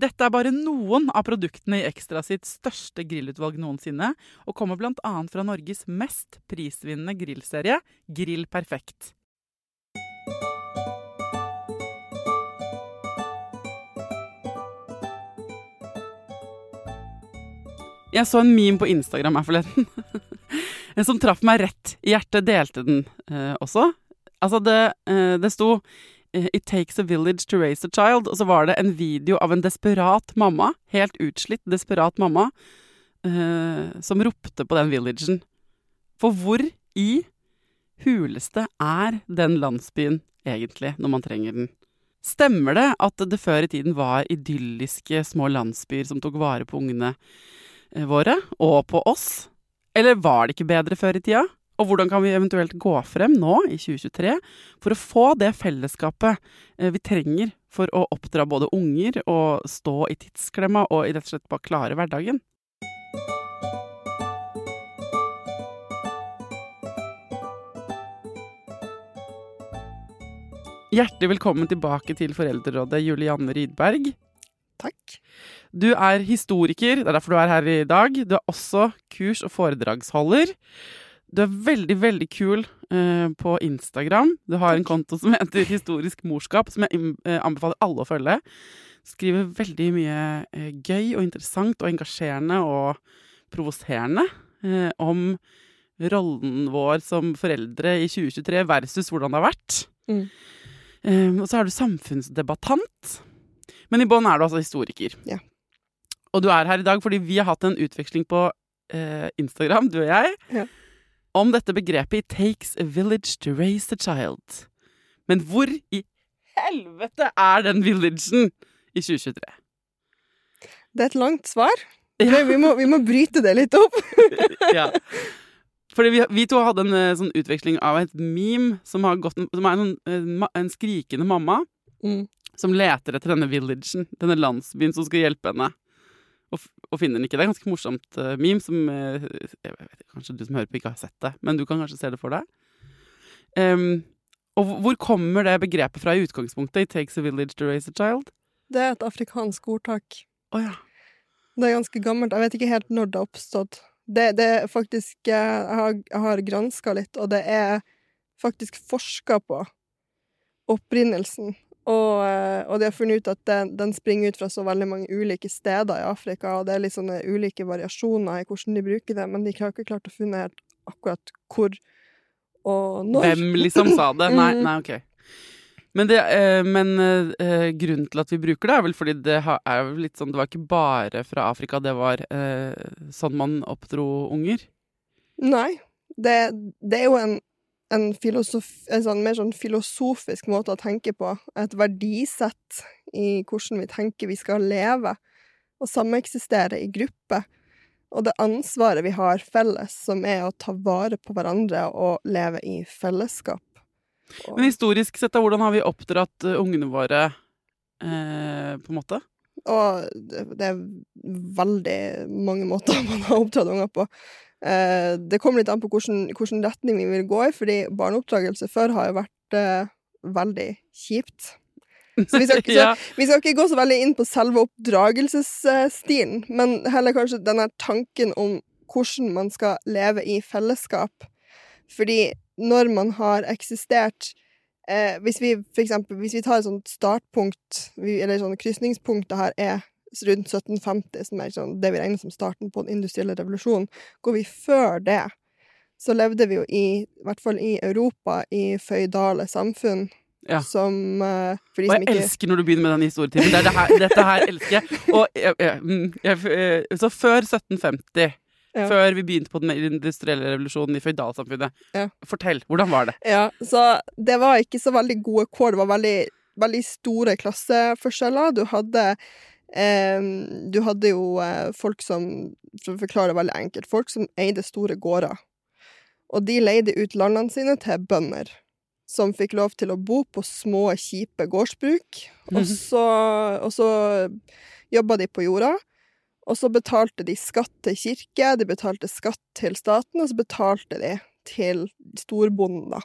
Dette er bare noen av produktene i Ekstra sitt største grillutvalg noensinne, og kommer bl.a. fra Norges mest prisvinnende grillserie, Grill Perfekt. Jeg så en meme på Instagram her forleden. En som traff meg rett i hjertet, delte den eh, også. Altså, det, eh, det sto It takes a village to raise a child. Og så var det en video av en desperat mamma, helt utslitt desperat mamma, uh, som ropte på den villagen. For hvor i huleste er den landsbyen egentlig, når man trenger den? Stemmer det at det før i tiden var idylliske små landsbyer som tok vare på ungene eh, våre, og på oss? Eller var det ikke bedre før i tida? Og hvordan kan vi eventuelt gå frem nå, i 2023, for å få det fellesskapet eh, vi trenger for å oppdra både unger og stå i tidsklemma og rett og slett bare klare hverdagen? Hjertelig velkommen tilbake til Foreldrerådet, Julianne Rydberg. Takk. Du er historiker, det er derfor du er her i dag. Du er også kurs- og foredragsholder. Du er veldig, veldig kul eh, på Instagram. Du har en konto som heter Historisk morskap, som jeg eh, anbefaler alle å følge. Skriver veldig mye eh, gøy og interessant og engasjerende og provoserende eh, om rollen vår som foreldre i 2023 versus hvordan det har vært. Mm. Og så er du samfunnsdebattant. Men i bånn er du altså historiker. Ja. Og du er her i dag fordi vi har hatt en utveksling på Instagram, du og jeg, Ja. Om dette begrepet 'It takes a village to raise a child'. Men hvor i helvete er den villagen i 2023? Det er et langt svar. Ja. Vi, må, vi må bryte det litt opp. ja. Fordi vi, vi to hadde en eh, sånn utveksling av et meme som, har gått, som er en, sånn, eh, en skrikende mamma Mm. som leter etter denne villagen, denne landsbyen som skal hjelpe henne. Og, finner den ikke. Det er ganske morsomt uh, meme som uh, jeg vet, Kanskje du som hører på, ikke har sett det, men du kan kanskje se det for deg. Um, og hvor- kommer det begrepet fra i utgangspunktet? It takes a village to raise a child? Det er et afrikansk ordtak. Oh, ja. Det er ganske gammelt. Jeg vet ikke helt når det har oppstått. Det, det er faktisk Jeg har, jeg har granska litt, og det er faktisk forska på opprinnelsen. Og, eh, og de har funnet ut at den, den springer ut fra så veldig mange ulike steder i Afrika, og det er litt sånne ulike variasjoner i hvordan de bruker det, men de har ikke klart å finne helt akkurat hvor og når. Hvem liksom sa det? Nei, Mm. nei ok. Men, det, eh, men eh, grunnen til at vi bruker det, er vel fordi det er litt sånn Det var ikke bare fra Afrika, det var sånn man oppdro unger. Nei. Det, det er jo en, en, en sånn, mer sånn filosofisk måte å tenke på. Et verdisett i hvordan vi tenker vi skal leve og sameksistere i gruppe. og det ansvaret vi har felles, som er å ta vare på hverandre og leve i fellesskap. Og, Men historisk sett, da, hvordan har vi oppdratt eh, ungene våre eh, på en måte? og det, det er veldig mange måter man har oppdratt unger på. Eh, det kommer litt an på hvilken, hvilken retning vi vil gå i, fordi barneoppdragelse før har jo vært eh, veldig kjipt. Så vi skal, ikke- så, vi skal ikke gå så veldig inn på selve oppdragelsesstilen, men heller kanskje denne tanken om hvordan man skal leve i fellesskap. Fordi når man har eksistert eh, Hvis vi for eksempel hvis vi tar et sånt startpunkt, eller sånn krysningspunkt det her er rundt 1750, som er sånn, det vi regner som starten på den industrielle revolusjonen, går vi før det, så levde vi jo i, i hvert fall i Europa, i føydale samfunn. Ja. Som uh, Og som jeg ikke elsker når du begynner med den historietimen. Det det dette her elsker jeg. Og jeg, jeg, mm, jeg, eh, så før 1750, Ja. før vi begynte på den industrielle revolusjonen i føydalsamfunnet, Ja. fortell, hvordan var det? Ja, så det var ikke så veldig gode kår. Det var veldig, veldig store klasseforskjeller. Du hadde eh, Du hadde jo eh, folk som For å forklare det veldig enkelt folk som eide store gårder. Og de leide ut landene sine til bønder. Som fikk lov til å bo på små, kjipe gårdsbruk. Og så, og så jobba de på jorda. Og så betalte de skatt til kirke, de betalte skatt til staten, og så betalte de til storbonden, da.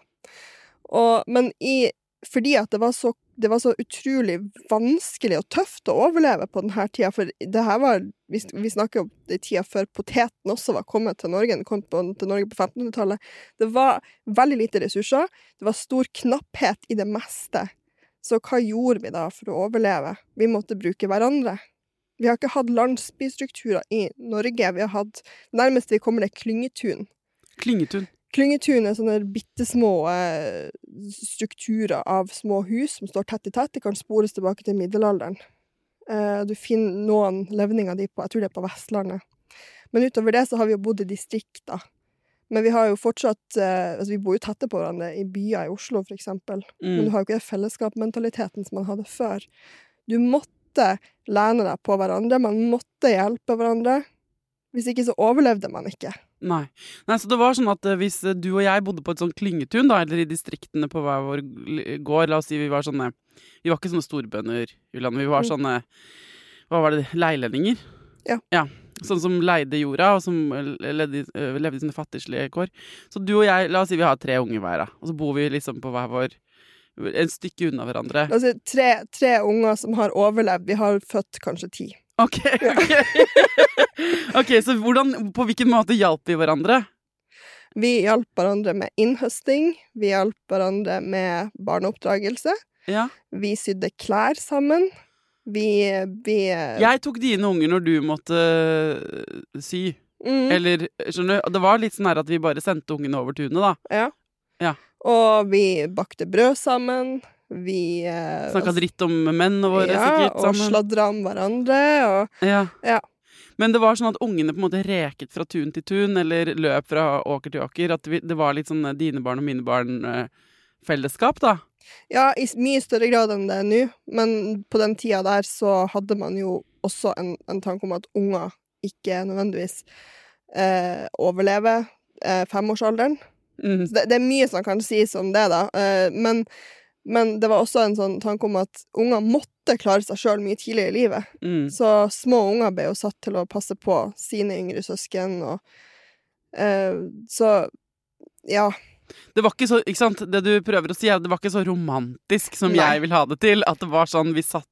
Og, men i, fordi at det var, så, det var så utrolig vanskelig og tøft å overleve på denne tida, for det her var Vi, vi snakker om den tida før poteten også var kommet til Norge. Kom på, til Norge på 1500-tallet. Det var veldig lite ressurser. Det var stor knapphet i det meste. Så hva gjorde vi da for å overleve? Vi måtte bruke hverandre. Vi har ikke hatt landsbystrukturer i Norge. Vi har hatt Nærmest vi kommer, det er klyngetun. Klyngetun. Klyngetun er sånne bitte små eh, strukturer av små hus som står tett i tett. De kan spores tilbake til middelalderen. Eh, du finner noen levninger av de på, jeg tror det er på Vestlandet. Men utover det så har vi jo bodd i distrikter. Men vi har jo fortsatt eh, altså Vi bor jo tette på hverandre i byer i Oslo, for eksempel. Men du Mm. har jo ikke den fellesskapsmentaliteten som man hadde før. Du måtte lene deg på hverandre, man måtte hjelpe hverandre. Hvis ikke så overlevde man ikke. Nei. Nei, så det var sånn at eh, hvis eh, du og jeg bodde på et sånt klyngetun, da, eller i distriktene på hver vår gård, la oss si vi var sånne Vi var ikke sånne storbønder, Julian. Vi var Mm. sånne Hva var det? Leilendinger? Ja. ja. Sånn som leide jorda, og som eh, levde, levde i sånne fattigslige kår. Så du og jeg, la oss si vi har tre unger hver, da. Og så bor vi liksom på hver vår En stykke unna hverandre. Altså tre, tre unger som har overlevd. Vi har født kanskje ti. Ok, okay. ok, så hvordan, på hvilken måte hjalp vi hverandre? Vi hjalp hverandre med innhøsting. Vi hjalp hverandre med barneoppdragelse. Ja. Vi sydde klær sammen. Vi, vi Jeg tok dine unger når du måtte øh, sy. mm, Eller, skjønner du? Det var litt sånn her at vi bare sendte ungene over tunet, da. ja. Ja. Og vi bakte brød sammen. Vi eh, Snakka dritt om mennene våre, ja, sikkert. og sammen. sladra om hverandre. Og Ja. Ja. Men det var sånn at ungene på en måte reket fra tun til tun, eller løp fra åker til åker. At det var litt sånn eh, dine barn og mine barn-fellesskap, da. Ja, i mye større grad enn det er nå, men på den tida der så hadde man jo også en, en tanke om at unger ikke nødvendigvis eh, overlever eh, femårsalderen. Mm. Så det, det er mye som kan sies om det, da. Eh, men, men det var også en sånn tanke om at unger måtte klare seg sjøl mye tidligere i livet. Mm. Så små unger ble jo satt til å passe på sine yngre søsken, og eh, Så ja. Det var ikke så, ikke sant, det du prøver å si det var ikke så romantisk som Nei. jeg vil ha det til. At det var sånn vi satt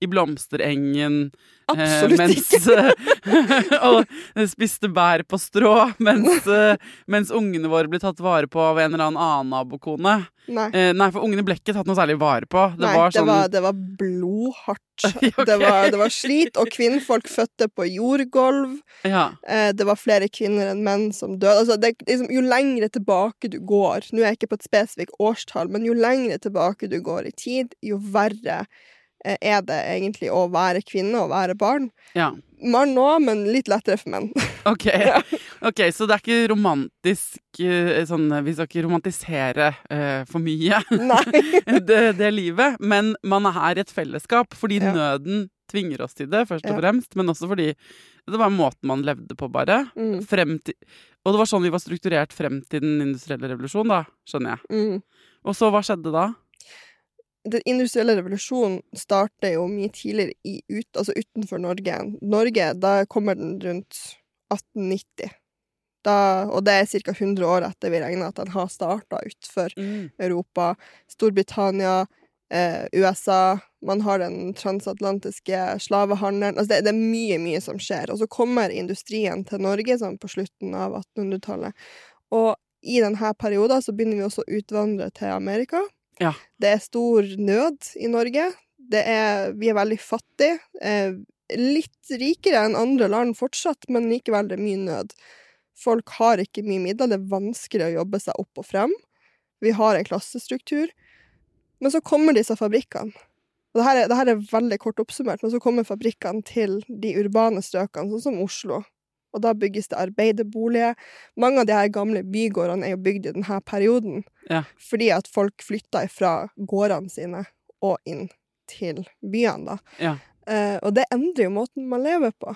i blomsterengen eh, Absolutt mens, ikke. og spiste bær på strå, mens, eh, mens ungene våre ble tatt vare på av en eller annen nabokone. Nei. Eh, nei, for ungene ble ikke tatt noe særlig vare på. Det Nei, var sånn det, var, det var blodhardt. okay. det, var, det var slit, og kvinnfolk fødte på jordgulv. ja, det var flere kvinner enn menn som døde. Altså, det, liksom, jo lengre tilbake du går Nå er jeg ikke på et spesifikt årstall, men jo lengre tilbake du går i tid, jo verre er det egentlig å være kvinne og være barn. ja. Mann òg, men litt lettere for menn. Ok, ok, så det er ikke romantisk eh, sånn, Vi skal ikke romantisere uh, for mye det, det livet, men man er i et fellesskap fordi Ja. nøden tvinger oss til det, først og Ja. fremst, men også fordi det var måten man levde på, bare. Mm. Til, og det var sånn vi var strukturert frem til den industrielle revolusjonen, da, skjønner jeg. Mm. Og så, hva skjedde da? Den industrielle revolusjonen starter jo mye tidligere i, ut, altså utenfor Norge. Norge, da kommer den rundt 1890. Da, og det er ca. 100 år etter vi regner at den har starta utenfor Europa. Storbritannia, eh, USA. Man har den transatlantiske slavehandelen. Altså det, det er mye, mye som skjer. Og så kommer industrien til Norge sånn på slutten av 1800-tallet. Og i denne perioden så begynner vi også å utvandre til Amerika. Ja. Det er stor nød i Norge. Er, vi er veldig fattige. Eh, litt rikere enn andre land fortsatt, men likevel det er mye nød. Folk har ikke mye midler. Det er vanskelig å jobbe seg opp og frem. Vi har en klassestruktur. Men så kommer disse fabrikkene. Og det her, er, det her er veldig kort oppsummert, men så kommer fabrikkene til de urbane strøkene, sånn som Oslo. Og da bygges det arbeiderboliger. Mange av de her gamle bygårdene er jo bygd i denne perioden. Ja. Fordi at folk flytta fra gårdene sine og inn til byene, da. Ja. Eh, og det endrer jo måten man lever på.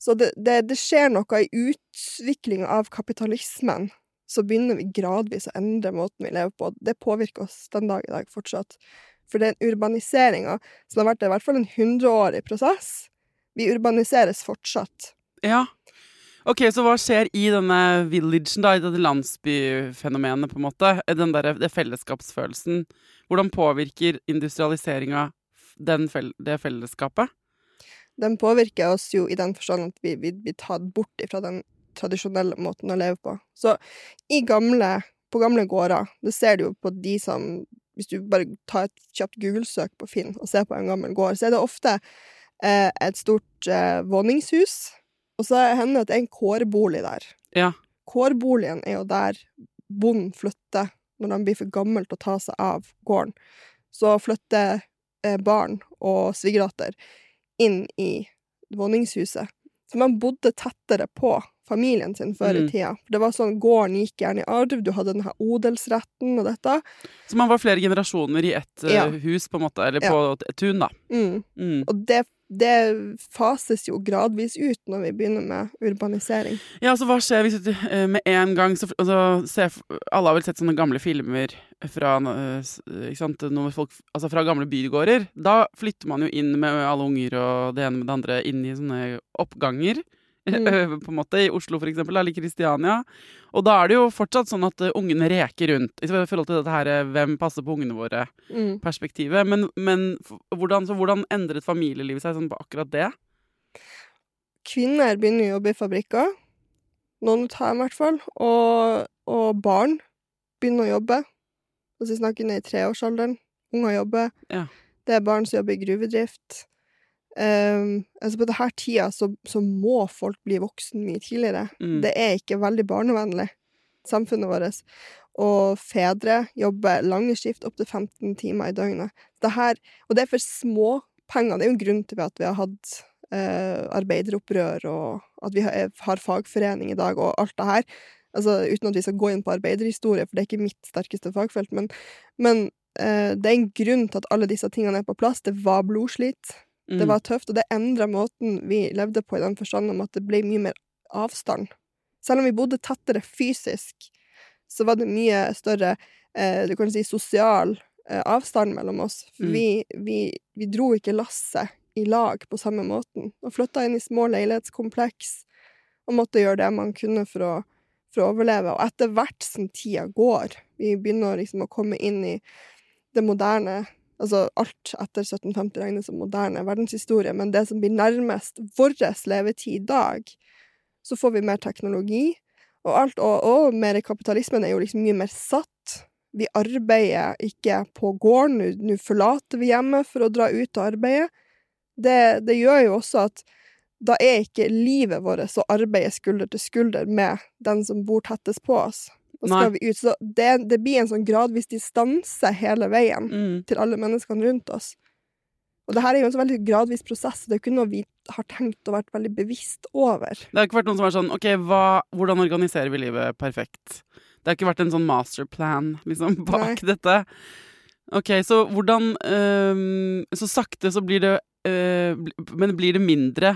Så det, det, det skjer noe i utviklinga av kapitalismen. Så begynner vi gradvis å endre måten vi lever på. Det påvirker oss den dag i dag fortsatt. For den urbaniseringa, som har vært i hvert fall en hundreårig prosess, vi urbaniseres fortsatt. Ja. Ok, så hva skjer i denne villagen, da, i dette landsbyfenomenet, på en måte? Den der, det fellesskapsfølelsen. Hvordan påvirker industrialiseringa fel det fellesskapet? Den påvirker oss jo i den forstand at vi, blir tatt bort fra den tradisjonelle måten å leve på. Så gamle, på gamle gårder, det ser du jo på de som Hvis du bare tar et kjapt Google-søk på Finn og ser på en gammel gård, så er det ofte eh, et stort eh, våningshus, og så hender det at det er en kårbolig der. Ja. Kårboligen er jo der bonden flytter når de blir for gammel til å ta seg av gården. Så flytter eh, barn og svigerdatter inn i våningshuset. Så man bodde tettere på familien sin før Mm. i tida. Det var sånn, Gården gikk gjerne i arv, du hadde denne odelsretten og dette. Så man var flere generasjoner i ett eh, Ja. hus, på en måte, eller Ja. på et tun, da. Mm. Mm. Og det, det fases jo gradvis ut når vi begynner med urbanisering. Ja, så hva skjer hvis du eh, med en gang så, altså, se, Alle har vel sett sånne gamle filmer fra, eh, sant, folk, altså fra gamle bygårder. Da flytter man jo inn med alle unger og det ene med det andre inn i sånne oppganger. Mm. på en måte, I Oslo, eksempel, eller Kristiania. Og da er det jo fortsatt sånn at eh, ungene reker rundt. I forhold til dette her eh, 'hvem passer på ungene våre'? Mm. Men, men hvordan, så hvordan endret familielivet seg sånn på akkurat det? Kvinner begynner å jobbe i fabrikker. Noen av dem, i hvert fall. Og, og barn begynner å jobbe. Altså, vi snakker ned i treårsalderen. Unger jobber. Ja. Det er barn som jobber i gruvedrift. Ehm, altså på denne tida så, så må folk bli voksen mye tidligere. Mm. Det er ikke veldig barnevennlig, samfunnet vårt. Og fedre jobber lange skift opptil 15 timer i døgnet. Dette, og det er for små penger. Det er jo en grunn til at vi har hatt uh, arbeideropprør, og at vi har, har fagforening i dag, og alt det her. Altså, uten at vi skal gå inn på arbeiderhistorie, for det er ikke mitt sterkeste fagfelt. Men, men uh, det er en grunn til at alle disse tingene er på plass. Det var blodslit. Mm. Det var tøft, og det endra måten vi levde på, i den forstand om at det ble mye mer avstand. Selv om vi bodde tettere fysisk, så var det mye større eh, du kan si sosial eh, avstand mellom oss. For Mm. vi, vi, vi dro ikke lasset i lag på samme måten, og flytta inn i små leilighetskompleks og måtte gjøre det man kunne for å, for å overleve. Og etter hvert som tida går, vi begynner liksom å komme inn i det moderne Altså alt etter 1750 regnes som moderne verdenshistorie, men det som blir nærmest vår levetid i dag, så får vi mer teknologi, og alt, og, og mer kapitalismen er jo liksom mye mer satt. Vi arbeider ikke på gården, nå- forlater vi hjemmet for å dra ut og arbeide. Det, det gjør jo også at da er ikke livet vårt å arbeide skulder til skulder med den som bor tettest på oss. Da skal Nei. vi ut. Så det, det blir en sånn gradvis distanse hele veien Mm. til alle menneskene rundt oss. Og det her er jo en så veldig gradvis prosess, det er jo ikke noe vi har tenkt og vært veldig bevisst over. Det har ikke vært noen som er sånn OK, hva, hvordan organiserer vi livet perfekt? Det har ikke vært en sånn masterplan liksom, bak Nei. dette. OK, så hvordan øhm, Så sakte så blir det bl- Men blir det mindre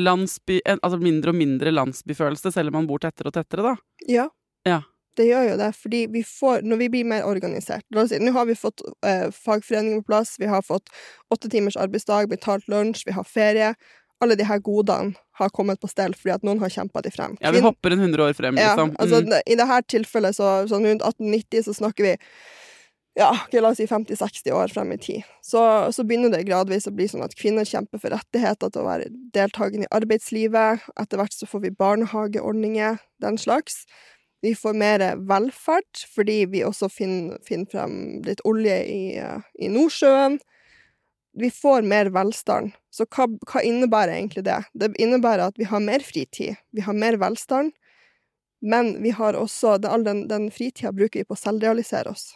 landsby Altså mindre og mindre landsbyfølelse selv om man bor tettere og tettere, da? Ja. Ja. Det gjør jo det, fordi vi får, når vi blir mer organisert La oss si, nå har vi fått eh, fagforeninger på plass, vi har fått åtte timers arbeidsdag, betalt lunsj, vi har ferie. Alle de her godene har kommet på stell fordi at noen har kjempa de frem. Ja, vi hopper en 100 år frem, ja, liksom. altså, Mm. det- I dette tilfellet, så, sånn rundt 1890, så snakker vi ja, okay, la oss si 50-60 år frem i tid. Så, så begynner det gradvis å bli sånn at kvinner kjemper for rettigheter til å være deltakende i arbeidslivet. Etter hvert så får vi barnehageordninger, den slags. Vi får mer velferd, fordi vi også finner, finner frem litt olje i, i Nordsjøen. Vi får mer velstand. Så hva, hva innebærer egentlig det? Det innebærer at vi har mer fritid, vi har mer velstand, men vi har også det- All den, den fritida bruker vi på å selvrealisere oss.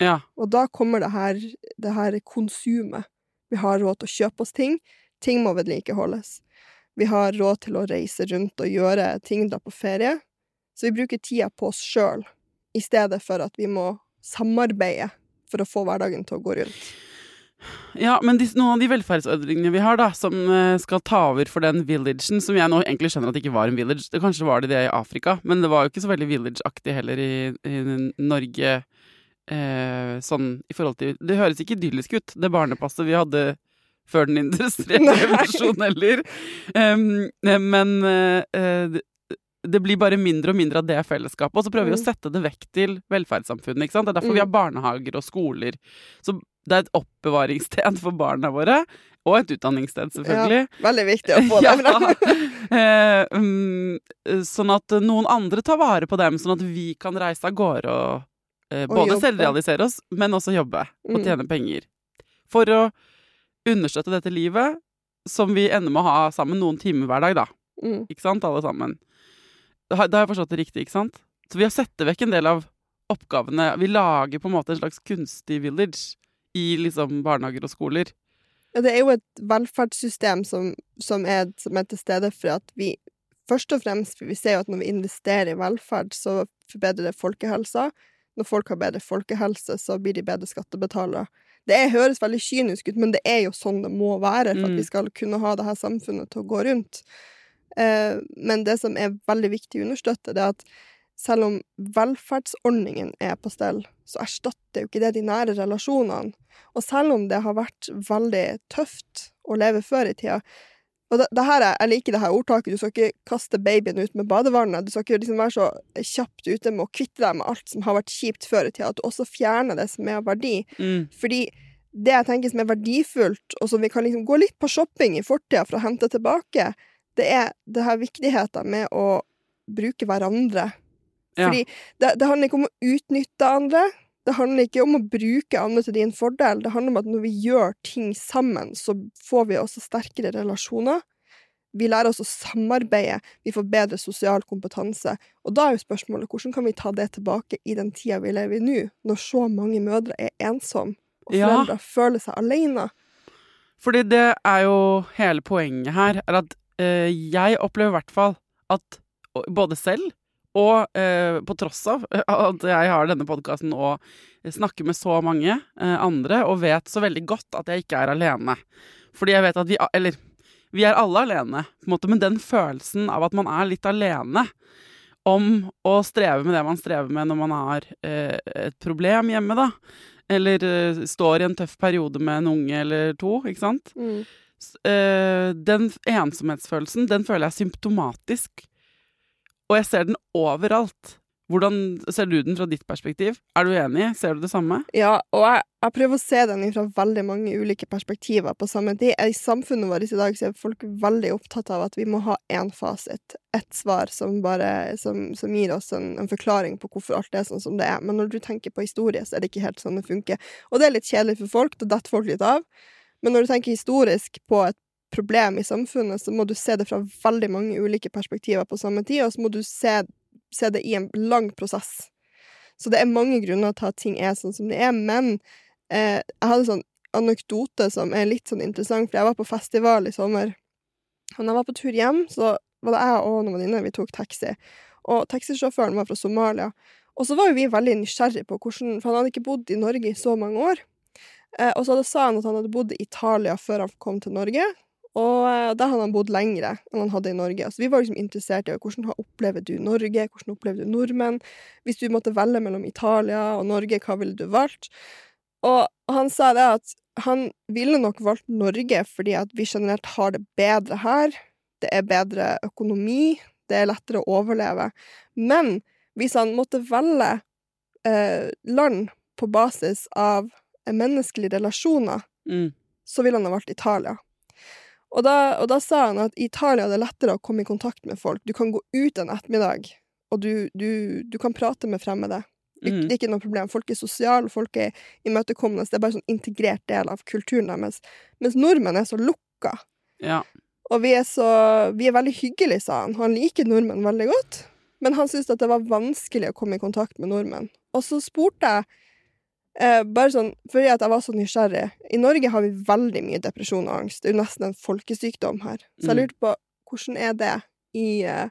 Ja. Og da kommer det her, det her konsumet. Vi har råd til å kjøpe oss ting. Ting må vedlikeholdes. Vi har råd til å reise rundt og gjøre ting, dra på ferie. Så vi bruker tida på oss sjøl, i stedet for at vi må samarbeide for å få hverdagen til å gå rundt. Ja, men de, noen av de velferdsordningene vi har, da, som eh, skal ta over for den villagen, som jeg nå egentlig skjønner at det ikke var en village, det, kanskje var det det i Afrika, men det var jo ikke så veldig village-aktig heller i, i Norge. Eh, sånn i forhold til Det høres ikke idyllisk ut, det barnepasset vi hadde før den industrielle revolusjonen heller. Um, men eh, det, blir bare mindre og mindre av det fellesskapet, og så prøver vi å Mm. sette det vekk til velferdssamfunnet. ikke sant? Det er derfor vi Mm. har barnehager og skoler. Så det er et oppbevaringssted for barna våre, og et utdanningssted, selvfølgelig. Veldig viktig å få det ja. Eh, mm, sånn at noen andre tar vare på dem, sånn at vi kan reise av gårde og eh, både selvrealisere oss, men også jobbe og tjene penger. For å understøtte dette livet, som vi ender med å ha sammen noen timer hver dag, da. Mm. Ikke sant, alle sammen. Da har jeg forstått det riktig, ikke sant? Så vi har sett vekk en del av oppgavene. Vi lager på en måte en slags kunstig village i liksom barnehager og skoler. Ja, det er jo et velferdssystem som, som, er, som er til stede for at vi Først og fremst, vi ser jo at når vi investerer i velferd, så forbedrer det folkehelsa. Når folk har bedre folkehelse, så blir de bedre skattebetalere. Det er, høres veldig kynisk ut, men det er jo sånn det må være for at Mm. vi skal kunne ha det her samfunnet til å gå rundt. Eh, men det som er veldig viktig å understøtte, det er at selv om velferdsordningen er på stell, så erstatter jo ikke det de nære relasjonene. Og selv om det har vært veldig tøft å leve før i tida og det, det her er, Jeg liker det her ordtaket. Du skal ikke kaste babyen ut med badevannet. Du skal ikke liksom være så kjapt ute med å kvitte deg med alt som har vært kjipt før i tida. At du også fjerner det som er av verdi. Mm. Fordi det jeg tenker som er verdifullt, og som vi kan liksom gå litt på shopping i fortida for å hente tilbake, det er det her viktigheten med å bruke hverandre. Ja. Fordi det, det handler ikke om å utnytte andre. Det handler ikke om å bruke andre til din fordel. Det handler om at når vi gjør ting sammen, så får vi også sterkere relasjoner. Vi lærer oss å samarbeide, vi får bedre sosial kompetanse. Og da er jo spørsmålet hvordan kan vi ta det tilbake i den tida vi lever i nå, når så mange mødre er ensomme, og Ja. føler seg alene. Fordi det er jo hele poenget her, er at jeg opplever i hvert fall at både selv og eh, på tross av at jeg har denne podkasten og snakker med så mange eh, andre, og vet så veldig godt at jeg ikke er alene. Fordi jeg vet at vi Eller vi er alle alene, på en måte, men den følelsen av at man er litt alene om å streve med det man strever med når man har eh, et problem hjemme, da. Eller eh, står i en tøff periode med en unge eller to, ikke sant. Eh, den ensomhetsfølelsen, den føler jeg er symptomatisk. Og jeg ser den overalt. Hvordan ser du den fra ditt perspektiv? Er du enig? Ser du det samme? Ja, og jeg, jeg prøver å se den fra veldig mange ulike perspektiver på samme tid. I samfunnet vårt i dag så er folk veldig opptatt av at vi må ha én fasit, ett svar som, bare, som, som gir oss en, en forklaring på hvorfor alt er sånn som det er. Men når du tenker på historie, så er det ikke helt sånn det funker. Og det er litt kjedelig for folk, da detter folk litt av. Men når du tenker historisk på et problem i samfunnet, så må du se det fra veldig mange ulike perspektiver på samme tid, og så må du se, se det i en lang prosess. Så det er mange grunner til at ting er sånn som de er, men eh, jeg hadde en sånn anekdote som er litt sånn interessant, for jeg var på festival i sommer. Og når jeg var på tur hjem, så var det jeg og noen venninner, vi tok taxi. Og taxisjåføren var fra Somalia. Og så var jo vi veldig nysgjerrige på hvordan For han hadde ikke bodd i Norge i så mange år. Eh, og så sa han at han hadde bodd i Italia før han kom til Norge. Og eh, der hadde han bodd lengre enn han hadde i Norge. Så vi var liksom interessert i hvordan opplever du Norge, hvordan opplever du nordmenn? Hvis du måtte velge mellom Italia og Norge, hva ville du valgt? Og han sa det at han ville nok valgt Norge fordi at vi generelt har det bedre her. Det er bedre økonomi, det er lettere å overleve. Men hvis han måtte velge eh, land på basis av menneskelige relasjoner, Mm. så ville han ha valgt Italia. Og da, og da sa han at i Italia er det lettere å komme i kontakt med folk. Du kan gå ut en ettermiddag, og du, du, du kan prate med fremmede. Mm. det er ikke noe problem. Folk er sosiale, folk er imøtekommende. Det er bare en sånn integrert del av kulturen deres. Mens nordmenn er så lukka. Ja. Og vi er så Vi er veldig hyggelige, sa han. Han liker nordmenn veldig godt. Men han syntes at det var vanskelig å komme i kontakt med nordmenn. Og så spurte jeg eh, bare sånn fordi at jeg var så nysgjerrig I Norge har vi veldig mye depresjon og angst. Det er jo nesten en folkesykdom her. Så jeg Mm. lurte på hvordan er det i, eh,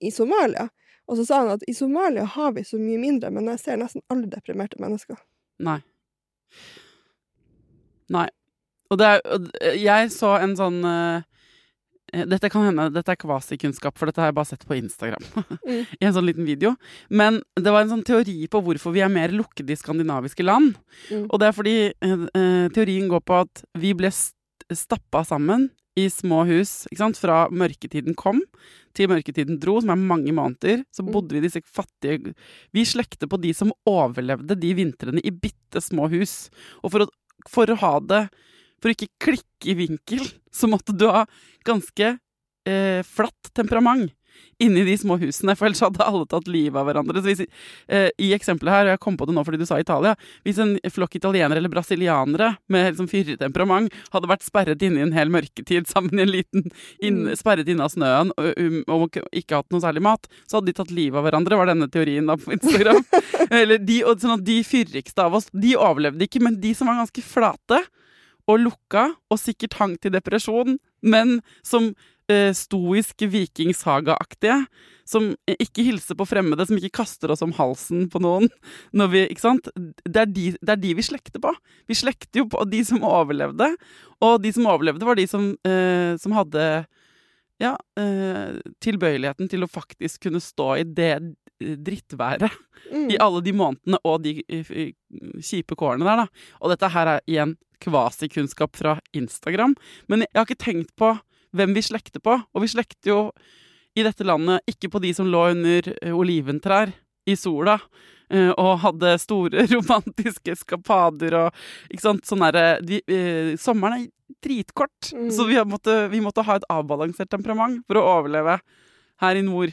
i Somalia? Og så sa han at i Somalia har vi så mye mindre, men jeg ser nesten alle deprimerte mennesker. Nei. Nei. Og det er Jeg så en sånn eh, Dette kan hende Dette er kvasikunnskap, for dette har jeg bare sett på Instagram. Mm. I en sånn liten video. Men det var en sånn teori på hvorfor vi er mer lukkede i skandinaviske land. Mm. Og det er fordi eh, eh, teorien går på at vi ble st stappa sammen i små hus fra mørketiden kom til mørketiden dro, som er mange måneder. Så Mm. bodde vi i disse fattige Vi slekter på de som overlevde de vintrene i bitte små hus. Og for å, for å ha det For å ikke klikke i vinkel, så måtte du ha ganske eh, flatt temperament inni de små husene, for ellers hadde alle tatt livet av hverandre. Så hvis, eh, I eksempelet her, og jeg kom på det nå fordi du sa Italia Hvis en flokk italienere eller brasilianere med liksom fyrig temperament hadde vært sperret inne i en hel mørketid sammen i en liten inn, Mm. Sperret inne av snøen og, um, og ikke hatt noe særlig mat, så hadde de tatt livet av hverandre, var denne teorien da på Instagram. eller de, og sånn at de fyrigste av oss, de overlevde ikke, men de som var ganske flate og lukka, og sikkert hang til depresjon, men som eh, stoisk vikingsagaaktige. som ikke hilser på fremmede, som ikke kaster oss om halsen på noen. Vi? Det er, de, det er de vi slekter på. Vi slekter jo på de som overlevde, og de som overlevde, var de som, eh, som hadde ja, eh, tilbøyeligheten til å faktisk kunne stå i det drittværet Mm. i alle de månedene og de eh, kjipe kårene der, da. Og dette her er igjen kvasikunnskap fra Instagram. Men jeg har ikke tenkt på hvem vi slekter på. Og vi slekter jo i dette landet ikke på de som lå under eh, oliventrær i sola. eh, Og hadde store romantiske eskapader og ikke sant, sånn derre de, eh, Sommeren er dritkort, Mm. så vi, måtte, vi måtte ha et avbalansert temperament for å overleve her i nord.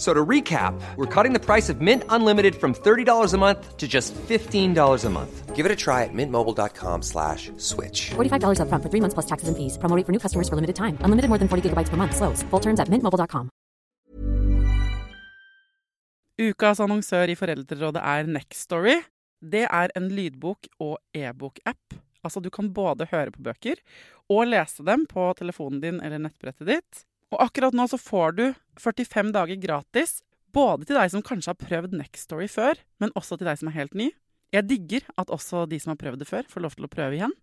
So to recap, we're cutting the price of Mint Unlimited from $30 a month to just $15 a month. Give it a try at mintmobile.com slash switch. $45 up front for three months plus taxes and fees. Promo for new customers for limited time. Unlimited more than 40 gigabytes per month. Slows. Full terms at mintmobile.com. Ukas annonsør i Foreldrerådet er Nextory. Det er en lydbok- og e-bok-app. Altså, du kan både høre på bøker og lese dem på telefonen din eller nettbrettet ditt. Og akkurat nå så får du 45 dager gratis, både til deg som kanskje har prøvd Nextory før, men også til deg som er helt ny. Jeg digger at også de som har prøvd det før, får lov til å prøve igjen.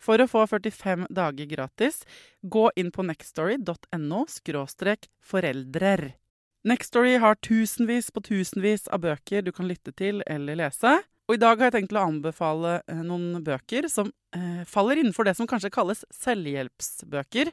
For å få 45 dager gratis, gå inn på nextstory.no foreldrer. Nextory har tusenvis på tusenvis av bøker du kan lytte til eller lese. Og i dag har jeg tenkt å anbefale eh, noen bøker som eh, faller innenfor det som kanskje kalles selvhjelpsbøker.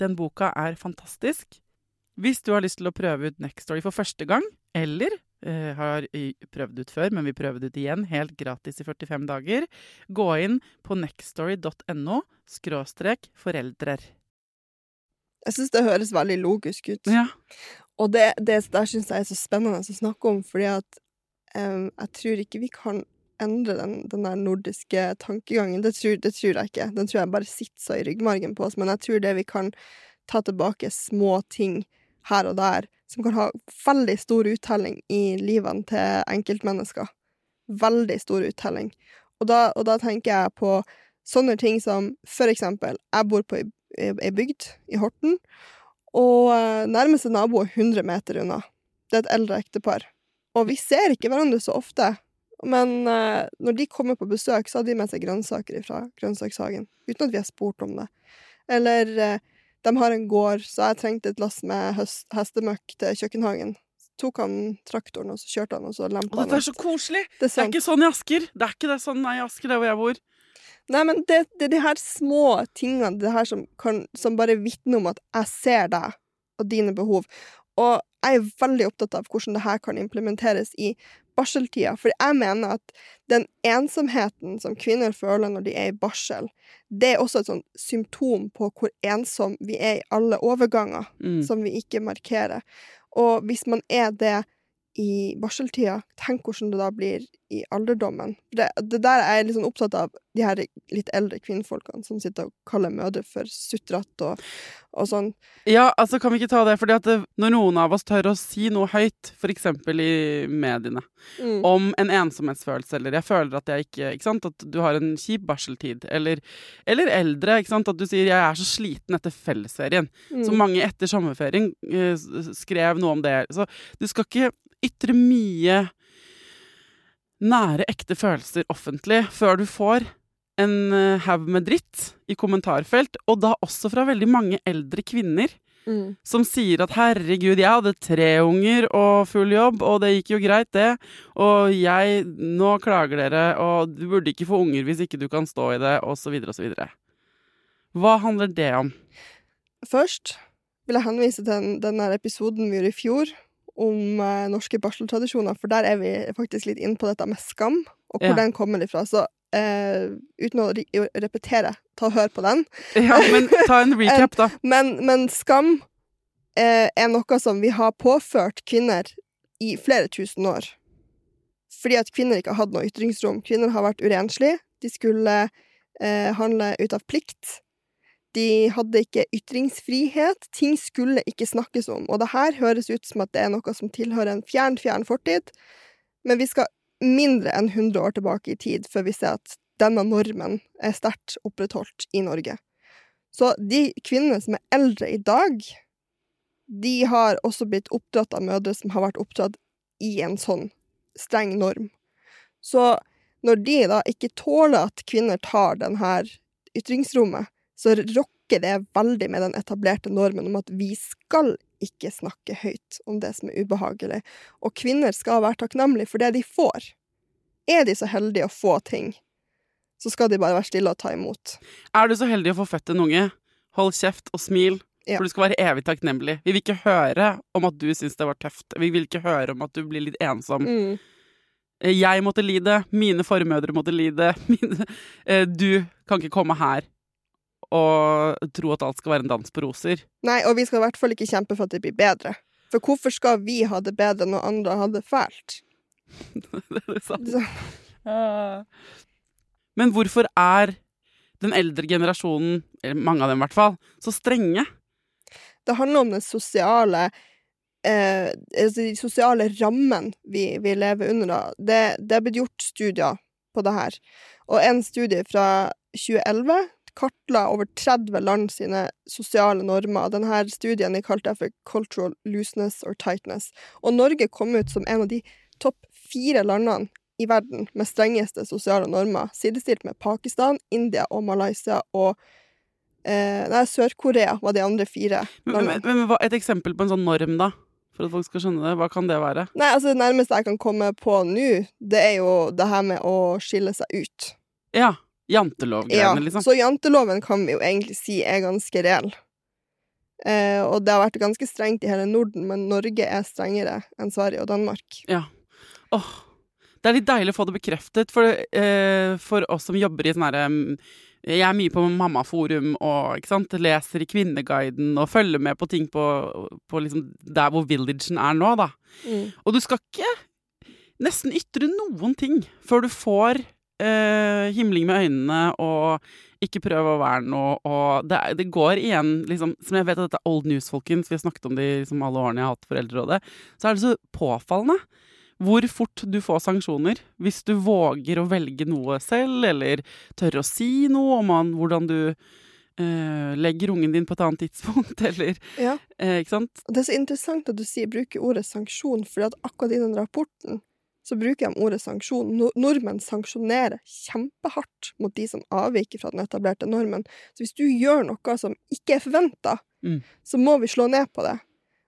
Den boka er fantastisk. Hvis du har lyst til å prøve ut Next Story for første gang, eller eh, har prøvd ut før, men vi prøver det ut igjen helt gratis i 45 dager, gå inn på nextstory.no skråstrek foreldrer. Jeg syns det høres veldig logisk ut. Ja. Og det, det der syns jeg er så spennende å snakke om, fordi at um, jeg tror ikke vi kan endre den, den der nordiske tankegangen. Det tror, det tror jeg ikke. Den tror jeg bare sitter så i ryggmargen på oss. Men jeg tror det vi kan ta tilbake små ting her og der som kan ha veldig stor uttelling i livene til enkeltmennesker. Veldig stor uttelling. Og da, og da tenker jeg på sånne ting som for eksempel, jeg bor på ei bygd i Horten, og eh, nærmeste nabo er 100 meter unna. Det er et eldre ektepar. Og vi ser ikke hverandre så ofte, men eh, når de kommer på besøk, så har de med seg grønnsaker fra grønnsakshagen, uten at vi har spurt om det. Eller eh, de har en gård, så jeg trengte et lass med høst, hestemøkk til kjøkkenhagen. Så tok han traktoren, og så kjørte han, og så lempa han dette er så koselig! Det er Det er ikke sånn i Asker. Det er ikke det sånn nei, i Asker, der hvor jeg bor. Nei, men det, det er de her små tingene det her som, kan, som bare vitner om at jeg ser deg og dine behov. Og jeg er veldig opptatt av hvordan det her kan implementeres i barseltida. For jeg mener at den ensomheten som kvinner føler når de er i barsel, det er også et sånt symptom på hvor ensom vi er i alle overganger Mm. som vi ikke markerer. Og hvis man er det i barseltida, tenk hvordan det da blir i alderdommen. Det, det der er jeg litt sånn opptatt av de her litt eldre kvinnfolkene som sitter og kaller mødre for sutrete og, og sånn. Ja, altså kan vi ikke ta det, fordi at det, når noen av oss tør å si noe høyt, eksempel i mediene, Mm. om en ensomhetsfølelse, eller jeg føler at jeg ikke, ikke sant, at du har en kjip barseltid, eller, eller eldre, ikke sant, at du sier jeg er så sliten etter fellesferien. Mm. Så mange etter sommerferien eh, skrev noe om det. Så du skal ikke ytre mye nære, ekte følelser offentlig før du får en eh, haug med dritt i kommentarfelt, og da også fra veldig mange eldre kvinner Mm. som sier at 'herregud, jeg hadde tre unger og full jobb, og det gikk jo greit, det', og jeg Nå klager dere, og du burde ikke få unger hvis ikke du kan stå i det, og så videre og så videre. Hva handler det om? Først vil jeg henvise til den, den episoden vi gjorde i fjor om eh, norske barseltradisjoner, for der er vi faktisk litt inne på dette med skam, og hvor Ja. den kommer ifra. Så eh, uten å re repetere, ta og hør på den. Ja, men ta en recap, da. Men, men skam eh, er noe som vi har påført kvinner i flere tusen år. Fordi at kvinner ikke har hatt noe ytringsrom. Kvinner har vært urenslige. De skulle eh, handle ut av plikt. De hadde ikke ytringsfrihet. Ting skulle ikke snakkes om. Og det her høres ut som at det er noe som tilhører en fjern, fjern fortid. Men vi skal mindre enn 100 år tilbake i tid før vi ser at denne normen er sterkt opprettholdt i Norge. Så de kvinnene som er eldre i dag, de har også blitt oppdratt av mødre som har vært oppdratt i en sånn streng norm. Så når de da ikke tåler at kvinner tar denne ytringsrommet, så rokker det veldig med den etablerte normen om at vi skal ikke snakke høyt om det som er ubehagelig, og kvinner skal være takknemlige for det de får. Er de så heldige å få ting, så skal de bare være stille og ta imot. Er du så heldig å få født en unge, hold kjeft og smil, Ja. for du skal være evig takknemlig. Vi vil ikke høre om at du syns det var tøft. Vi vil ikke høre om at du blir litt ensom. Mm. Eh, Jeg måtte lide, mine formødre måtte lide. Mine, eh, du kan ikke komme her og tro at alt skal være en dans på roser. Nei, og vi skal i hvert fall ikke kjempe for at det blir bedre. For hvorfor skal vi ha det bedre når andre har det fælt? Det er sant. Men hvorfor er den eldre generasjonen, eller mange av dem i hvert fall, så strenge? Det handler om den sosiale eh, altså de sosiale rammen vi, vi lever under. Det, det er blitt gjort studier på det her. Og en studie fra 2011 kartla over 30 land sine sosiale normer. Denne studien er kalt for Cultural Looseness or Tightness. Og Norge kom ut som en av de topp fire landene i verden med strengeste sosiale normer, sidestilt med Pakistan, India og Malaysia og eh, Nei, Sør-Korea var de andre fire landene. men, men men, et eksempel på en sånn norm, da? For at folk skal skjønne det. Hva kan det være? Nei, altså Det nærmeste jeg kan komme på nå, det er jo det her med å skille seg ut. Ja. Ja, Jantelovgreiene, liksom. Så janteloven kan vi jo egentlig si er ganske reell. Eh, og det har vært ganske strengt i hele Norden, men Norge er strengere enn Sverige og Danmark. Ja. Åh, det er litt deilig å få det bekreftet, for, eh, for oss som jobber i sånn herre Jeg er mye på mammaforum og sant, leser i Kvinneguiden og følger med på ting på, på liksom der hvor villagen er nå, da. Mm. Og du skal ikke nesten ytre noen ting før du får eh, himling med øynene og ikke prøve å være noe, og det, er- det går igjen, liksom, som jeg vet at dette er old news, folkens, vi har snakket om det i liksom, alle årene jeg har hatt Foreldrerådet, så er det så påfallende hvor fort du får sanksjoner hvis du våger å velge noe selv, eller tør å si noe om han- hvordan du Uh, legger ungen din på et annet tidspunkt, eller Ja. uh, Ikke sant? Det er så interessant at du sier bruker ordet sanksjon, for at akkurat i den rapporten så bruker de ordet sanksjon. Nordmenn sanksjonerer kjempehardt mot de som avviker fra den etablerte normen. Så hvis du gjør noe som ikke er forventa, Mm. så må vi slå ned på det.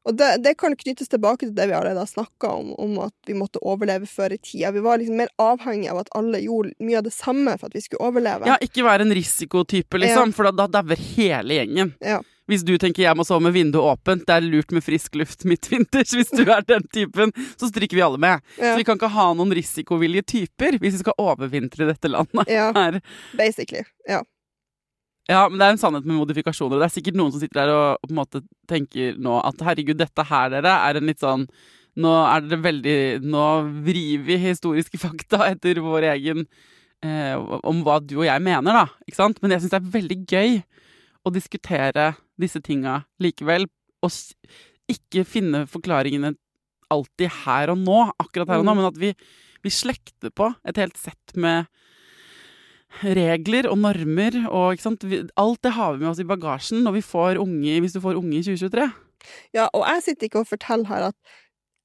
Og det, det kan knyttes tilbake til det vi allerede har snakka om, om at vi måtte overleve før i tida. Vi var liksom mer avhengig av at alle gjorde mye av det samme for at vi skulle overleve. Ja, ikke være en risikotype, liksom, for da, da dauer hele gjengen. Ja. Hvis du tenker jeg må sove med vinduet åpent, det er lurt med frisk luft midtvinters, hvis du er den typen, så stryker vi alle med. Ja. Så vi kan ikke ha noen risikovillige typer hvis vi skal overvintre i dette landet. Ja, Her. basically. Ja. Ja, men det er en sannhet med modifikasjoner. og Det er sikkert noen som sitter der og på en måte tenker nå at herregud, dette her, dere, er en litt sånn Nå er dere veldig Nå vrir vi historiske fakta etter vår egen eh, Om hva du og jeg mener, da. Ikke sant? Men jeg syns det er veldig gøy å diskutere disse tinga likevel. Og ikke finne forklaringene alltid her og nå, akkurat her og nå, Mm. men at vi, vi slekter på et helt sett med regler og normer og? Alt det har vi med oss i bagasjen når vi får unge, hvis du får unge i 2023. Ja, og jeg sitter ikke og forteller her at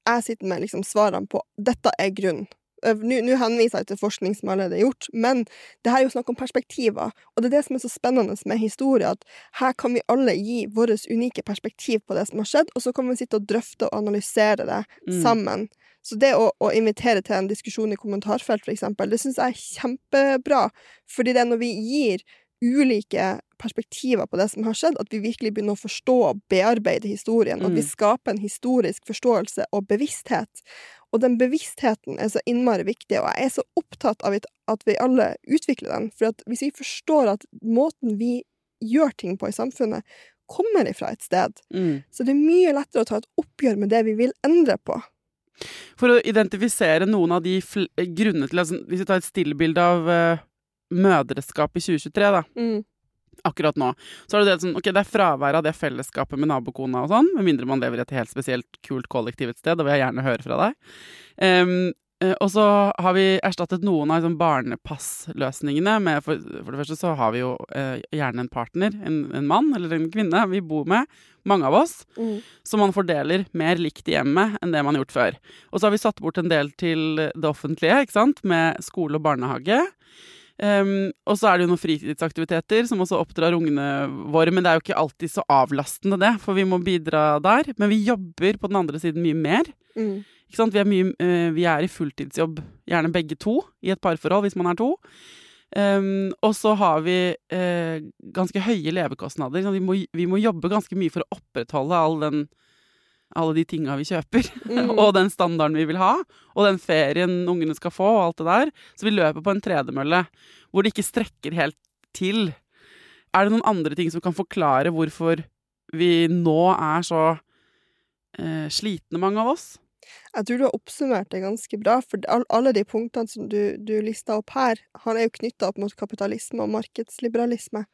jeg sitter med liksom svarene på dette er grunnen. Nå henviser jeg til forskning som allerede er gjort, men det her er jo snakk om perspektiver, og det er det som er så spennende med historie, at her kan vi alle gi vårt unike perspektiv på det som har skjedd, og så kan vi sitte og drøfte og analysere det Mm. sammen. Så det å, å invitere til en diskusjon i kommentarfelt, for eksempel, det syns jeg er kjempebra, fordi det er når vi gir ulike perspektiver på det som har skjedd, at vi virkelig begynner å forstå og bearbeide historien, at vi Mm. skaper en historisk forståelse og bevissthet. Og den bevisstheten er så innmari viktig, og jeg er så opptatt av at- vi alle utvikler den. For at hvis vi forstår at måten vi gjør ting på i samfunnet, kommer ifra et sted, Mm. så det er mye lettere å ta et oppgjør med det vi vil endre på. For å identifisere noen av de grunnene til altså, Hvis vi tar et stillbilde av uh, mødreskap i 2023, da, Mm. Akkurat nå, så er det det Ok, det er fraværet av det fellesskapet med nabokona og sånn, med mindre man lever i et helt spesielt kult kollektiv et sted, det vil jeg gjerne høre fra deg. Eh, og så har vi erstattet noen av liksom, barnepassløsningene med for, for det første så har vi jo eh, gjerne en partner, en, en mann eller en kvinne vi bor med, mange av oss, Mm. Som man fordeler mer likt i hjemmet enn det man har gjort før. Og så har vi satt bort en del til det offentlige, ikke sant, med skole og barnehage. Um, og så er det jo noen fritidsaktiviteter som også oppdrar ungene våre, men det er jo ikke alltid så avlastende det, for vi må bidra der. Men vi jobber på den andre siden mye mer. Mm. Ikke sant? Vi, er mye, uh, vi er i fulltidsjobb, gjerne begge to, i et parforhold hvis man er to. Um, og så har vi uh, ganske høye levekostnader. Vi, må, vi må jobbe ganske mye for å opprettholde all den, alle de tinga vi kjøper, Mm. og den standarden vi vil ha, og den ferien ungene skal få, og alt det der. Så vi løper på en tredemølle hvor det ikke strekker helt til. Er det noen andre ting som kan forklare hvorfor vi nå er så eh, slitne, mange av oss? Jeg tror du har oppsummert det ganske bra, for alle de punktene som du, du lista opp her, han er jo knytta opp mot kapitalisme og markedsliberalisme.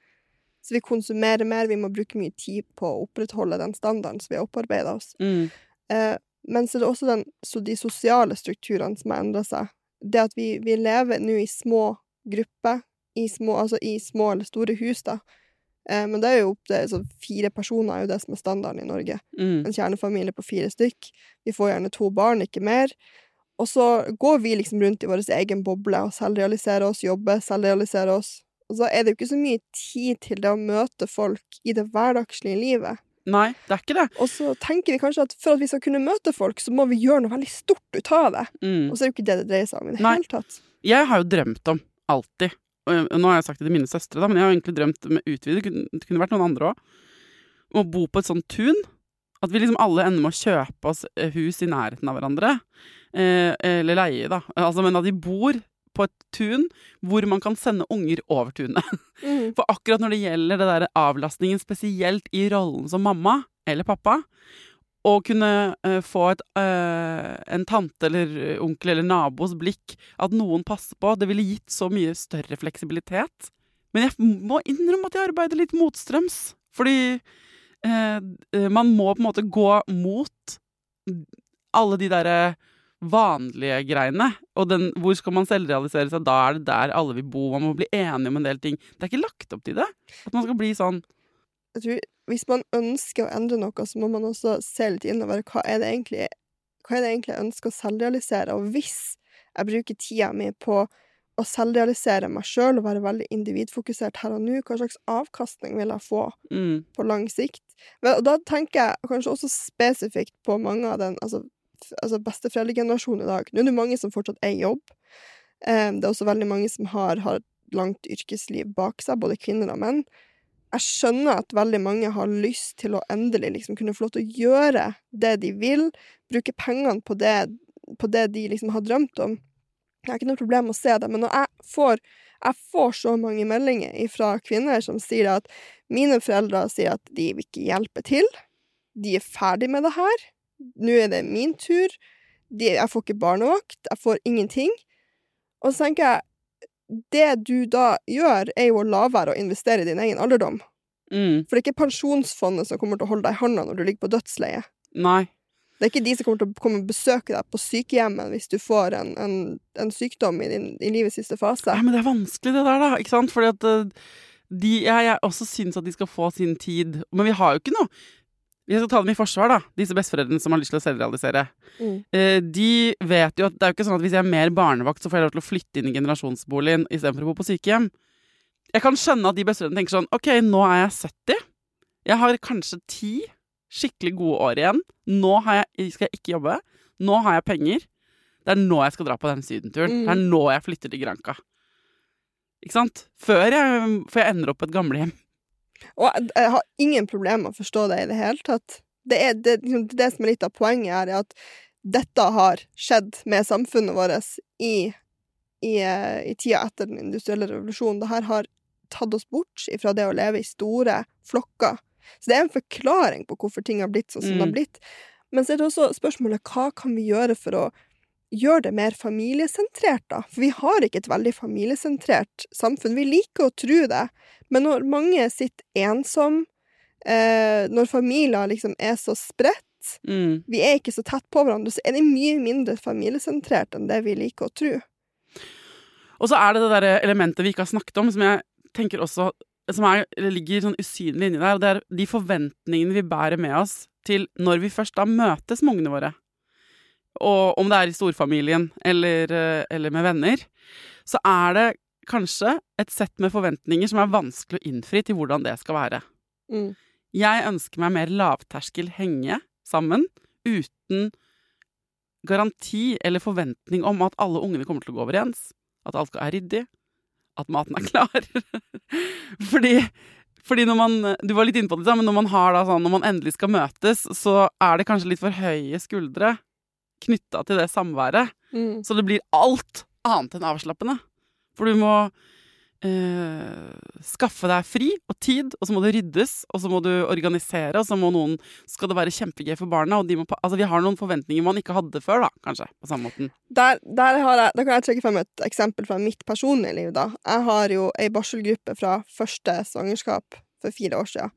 Så vi konsumerer mer, vi må bruke mye tid på å opprettholde den standarden som vi har opparbeida oss. Mm. Eh, men så er det også den, så de sosiale strukturene som har endra seg. Det at vi, vi lever nå i små grupper i små, altså i små eller store hus, da. Eh, men det er jo opp til så fire personer er jo det som er standarden i Norge. Mm. En kjernefamilie på fire stykk. Vi får gjerne to barn, ikke mer. Og så går vi liksom rundt i vår egen boble og selvrealiserer oss, jobber, selvrealiserer oss. Og så er det jo ikke så mye tid til det å møte folk i det hverdagslige livet. Nei, det er ikke det. Og så tenker vi kanskje at for at vi skal kunne møte folk, så må vi gjøre noe veldig stort ut av det. Mm. Og så er det jo ikke det det dreier seg om i det Nei. hele tatt. Jeg har jo drømt om, alltid og Nå har jeg sagt det til mine søstre, da, men jeg har egentlig drømt med utvidet, det kunne- vært noen andre òg, om å bo på et sånt tun. At vi liksom alle ender med å kjøpe oss eh, hus i nærheten av hverandre. Eh, eller leie, da. Altså, men at de bor på et tun hvor man kan sende unger over tunet. Mm. For akkurat når det gjelder det der avlastningen, spesielt i rollen som mamma eller pappa, å kunne uh, få et, uh, en tante eller onkel eller nabos blikk, at noen passer på, det ville gitt så mye større fleksibilitet. Men jeg må innrømme at jeg arbeider litt motstrøms. Fordi eh, eh, man må på en måte gå mot alle de derre vanlige greiene. Og den, hvor skal man selvrealisere seg? Da er det der alle vil bo. Man må bli enige om en del ting. Det er ikke lagt opp til det. At man skal bli sånn Jeg tror hvis man ønsker å endre noe, så må man også se litt innover hva er det egentlig hva er det egentlig jeg ønsker å selvrealisere. Og hvis jeg bruker tida mi på å selvrealisere meg sjøl og være veldig individfokusert her og nå, hva slags avkastning vil jeg få mm, på lang sikt? Men, og da tenker jeg kanskje også spesifikt på mange av den altså, altså besteforeldregenerasjonen i dag. Nå er det mange som fortsatt er i jobb. Eh, det er også veldig mange som har, har et langt yrkesliv bak seg, både kvinner og menn. Jeg skjønner at veldig mange har lyst til å endelig liksom kunne få lov til å gjøre det de vil, bruke pengene på det, på det de liksom har drømt om. Jeg har ikke noe problem med å se det, men når jeg får, jeg får så mange meldinger fra kvinner som sier at mine foreldre sier at de vil ikke hjelpe til, de er ferdig med det her, nå er det min tur, de, jeg får ikke barnevakt, jeg får ingenting. Og så tenker jeg, det du da gjør, er jo å la være å investere i din egen alderdom. mm, For det er ikke pensjonsfondet som kommer til å holde deg i hånda når du ligger på dødsleie. Nei. Det er ikke de som kommer til å komme og besøke deg på sykehjemmet hvis du får en, en, en sykdom i, din, i livets siste fase. Ja, men det er vanskelig det der, da. Ikke sant? Fordi at eh, de, jeg, jeg også syns at de skal få sin tid. Men vi har jo ikke noe Jeg skal ta dem i forsvar, da. Disse besteforeldrene som har lyst til å selvrealisere. Mm. Eh, de vet jo at det er jo ikke sånn at hvis jeg er mer barnevakt, så får jeg lov til å flytte inn i generasjonsboligen istedenfor å bo på sykehjem. Jeg kan skjønne at de besteforeldrene tenker sånn OK, nå er jeg 70. Jeg har kanskje ti skikkelig gode år igjen. Nå har jeg, skal jeg ikke jobbe. Nå har jeg penger. Det er nå jeg skal dra på den sydenturen. Mm. Det er nå jeg flytter til Granca. Ikke sant? Før jeg, for jeg ender opp på et gamlehjem. Og jeg, har ingen problemer med å forstå det i det hele tatt. Det er det, liksom, det som er litt av poenget her, er at dette har skjedd med samfunnet vårt i, i, eh, i tida etter den industrielle revolusjonen. Dette har tatt oss bort fra det å leve i store flokker. Så det er en forklaring på hvorfor ting har blitt sånn som det har Mm. blitt. Men så er det også spørsmålet hva kan vi gjøre for å gjøre det mer familiesentrert, da? For vi har ikke et veldig familiesentrert samfunn. Vi liker å tro det, men når mange sitter ensom, eh, når familier liksom er så spredt, Mm. vi er ikke så tett på hverandre, så er det mye mindre familiesentrert enn det vi liker å tro. Og så er det det der elementet vi ikke har snakket om, som jeg tenker også som er, ligger sånn usynlig inni der, og det er de forventningene vi bærer med oss til når vi først da møtes med ungene våre. Og om det er i storfamilien eller, eh, eller med venner, så er det kanskje et sett med forventninger som er vanskelig å innfri til hvordan det skal være. Mm. Jeg ønsker meg mer lavterskel henge sammen, uten garanti eller forventning om at alle ungene kommer til å gå overens. At alt skal være ryddig. At maten er klar. fordi, fordi når man Du var litt inne på det, men når man, har da sånn, når man endelig skal møtes, så er det kanskje litt for høye skuldre knytta til det samværet. Mm. Så det blir alt annet enn avslappende. For du må eh, skaffe deg fri og tid, og så må det ryddes, og så må du organisere, og så må noen Skal det være kjempegøy for barna, og de må Altså, vi har noen forventninger man ikke hadde før, da, kanskje, på samme måten. Der, der har jeg, da kan jeg trekke frem et eksempel fra mitt personlige liv. da. Jeg har jo ei barselgruppe fra første svangerskap for fire år siden.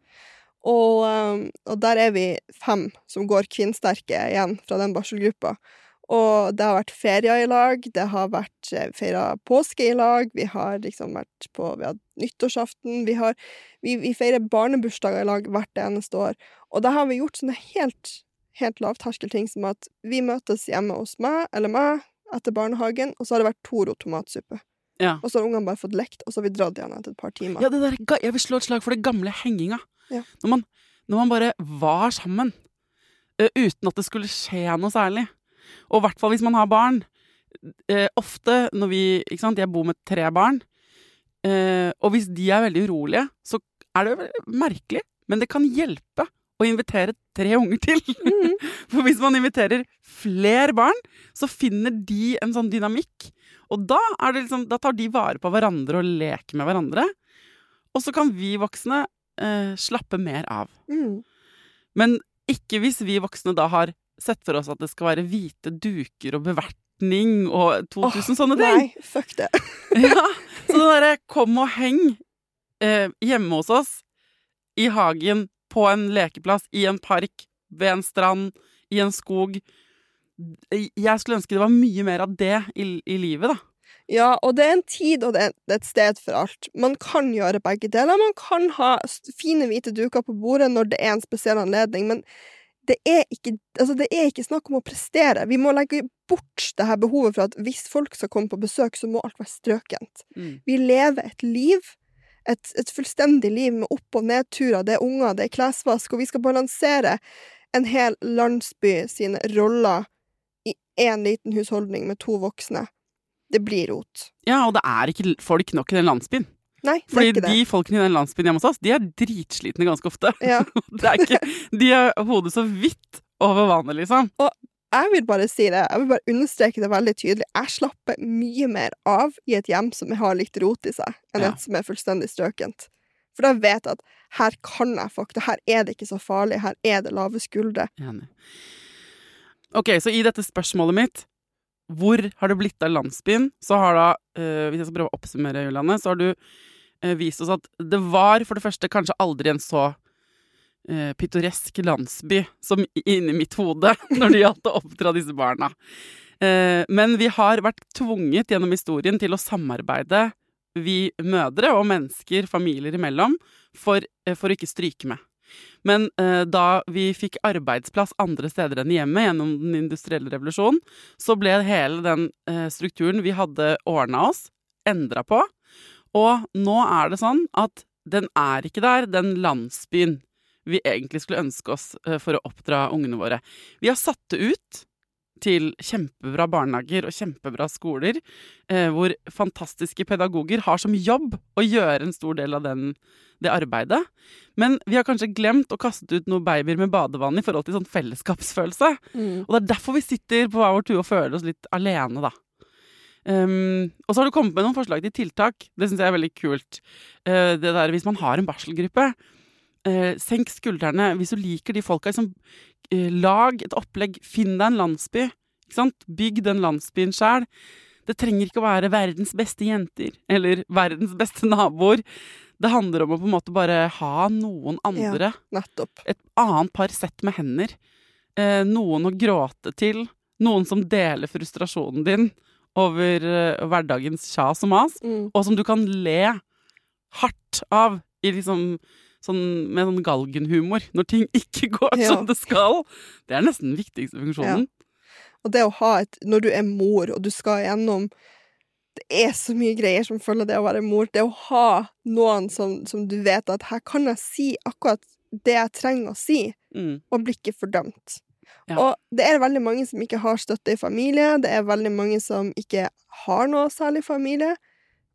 Og, um, og der er vi fem som går kvinnsterke igjen fra den barselgruppa. Og det har vært ferier i lag, det har vært eh, feira påske i lag, vi har liksom vært på Vi har nyttårsaften, vi har Vi, vi feirer barnebursdager i lag hvert eneste år. Og da har vi gjort sånne helt, helt lavterskelting som at vi møtes hjemme hos meg, eller meg, etter barnehagen, og så har det vært Toro tomatsuppe. Ja. Og så har ungene bare fått lekt, og så har vi dratt igjen etter et par timer. Ja, det der, jeg vil slå et slag for det gamle henginga. Ja. Når, man, når man bare var sammen, Uh, uten at det skulle skje noe særlig. Og i hvert fall hvis man har barn. Uh, ofte når vi Ikke sant, jeg bor med tre barn. Uh, og hvis de er veldig urolige, så er det merkelig, men det kan hjelpe å invitere tre unger til. Mhm. For hvis man inviterer flere barn, så finner de en sånn dynamikk. Og da, er det liksom, da tar de vare på hverandre og leker med hverandre. Og så kan vi voksne eh, slappe mer av. Mm. Men ikke hvis vi voksne da har sett for oss at det skal være hvite duker og bevertning og 2000 sånne ting. Nei, fuck det. Ja, så det derre kom og heng eh, hjemme hos oss, i hagen, på en lekeplass, i en park, ved en strand, i en skog. Jeg skulle ønske det var mye mer av det i, i livet, da. Ja, og det er en tid og det er et sted for alt. Man kan gjøre begge deler. Man kan ha fine hvite duker på bordet når det er en spesiell anledning, men det er ikke, altså det er ikke snakk om å prestere. Vi må legge bort det her behovet for at hvis folk skal komme på besøk, så må alt være strøkent. Vi lever et liv, et, et fullstendig liv med opp- og nedturer. Det er unger, det er klesvask, og vi skal balansere en hel landsby sine roller i én liten husholdning med to voksne. Det blir rot. Ja, og det er ikke folk nok i den landsbyen. Nei, det er ikke det. de folkene i den landsbyen hjemme hos oss, de er dritslitne ganske ofte. Ja. Det er ikke, de har hodet så vidt over vannet, liksom. Og Jeg vil bare si det, jeg vil bare understreke det veldig tydelig. Jeg slapper mye mer av i et hjem som har litt rot i seg, enn Ja. et som er fullstendig strøkent. For da vet jeg at her kan jeg faktisk, her er det ikke så farlig, her er det lave skuldre. Enig. Ok, så i dette spørsmålet mitt, hvor har det blitt av landsbyen? Så har da, eh, hvis jeg skal prøve å oppsummere, Julianne, så har du eh, vist oss at det var for det første kanskje aldri en så eh, pittoresk landsby som inni mitt hode når det gjaldt å oppdra disse barna. Eh, men vi har vært tvunget gjennom historien til å samarbeide, vi mødre og mennesker, familier imellom, for, eh, for å ikke stryke med. Men eh, da vi fikk arbeidsplass andre steder enn hjemme gjennom den industrielle revolusjonen, så ble hele den eh, strukturen vi hadde ordna oss, endra på. Og nå er det sånn at den er ikke der, den landsbyen vi egentlig skulle ønske oss eh, for å oppdra ungene våre. Vi har satt det ut til kjempebra barnehager og kjempebra skoler, eh, hvor fantastiske pedagoger har som jobb å gjøre en stor del av den, det arbeidet. Men vi har kanskje glemt å kaste ut noen babyer med badevann i forhold til sånn fellesskapsfølelse. Og det er derfor vi sitter på hver vår tue og føler oss litt alene, da. Um, og så har du kommet med noen forslag til tiltak. Det syns jeg er veldig kult. Uh, det der, Hvis man har en barselgruppe, eh, senk skuldrene. Hvis du liker de folka, liksom, eh, lag et opplegg. Finn deg en landsby. Ikke sant? Bygg den landsbyen sjæl. Det trenger ikke å være verdens beste jenter eller verdens beste naboer. Det handler om å på en måte bare ha noen andre Nettopp. et annet par sett med hender. Eh, noen å gråte til. Noen som deler frustrasjonen din over eh, hverdagens kjas og mas, Mm. og som du kan le hardt av i liksom sånn, med sånn galgenhumor når ting ikke går Ja. som det skal. Det er nesten den viktigste funksjonen. Og det å ha et Når du er mor, og du skal gjennom Det er så mye greier som følger det å være mor. Det å ha noen som, som du vet at her kan jeg si akkurat det jeg trenger å si, Mm. og blir ikke fordømt. Ja. Og det er veldig mange som ikke har støtte i familie. Det er veldig mange som ikke har noe særlig familie.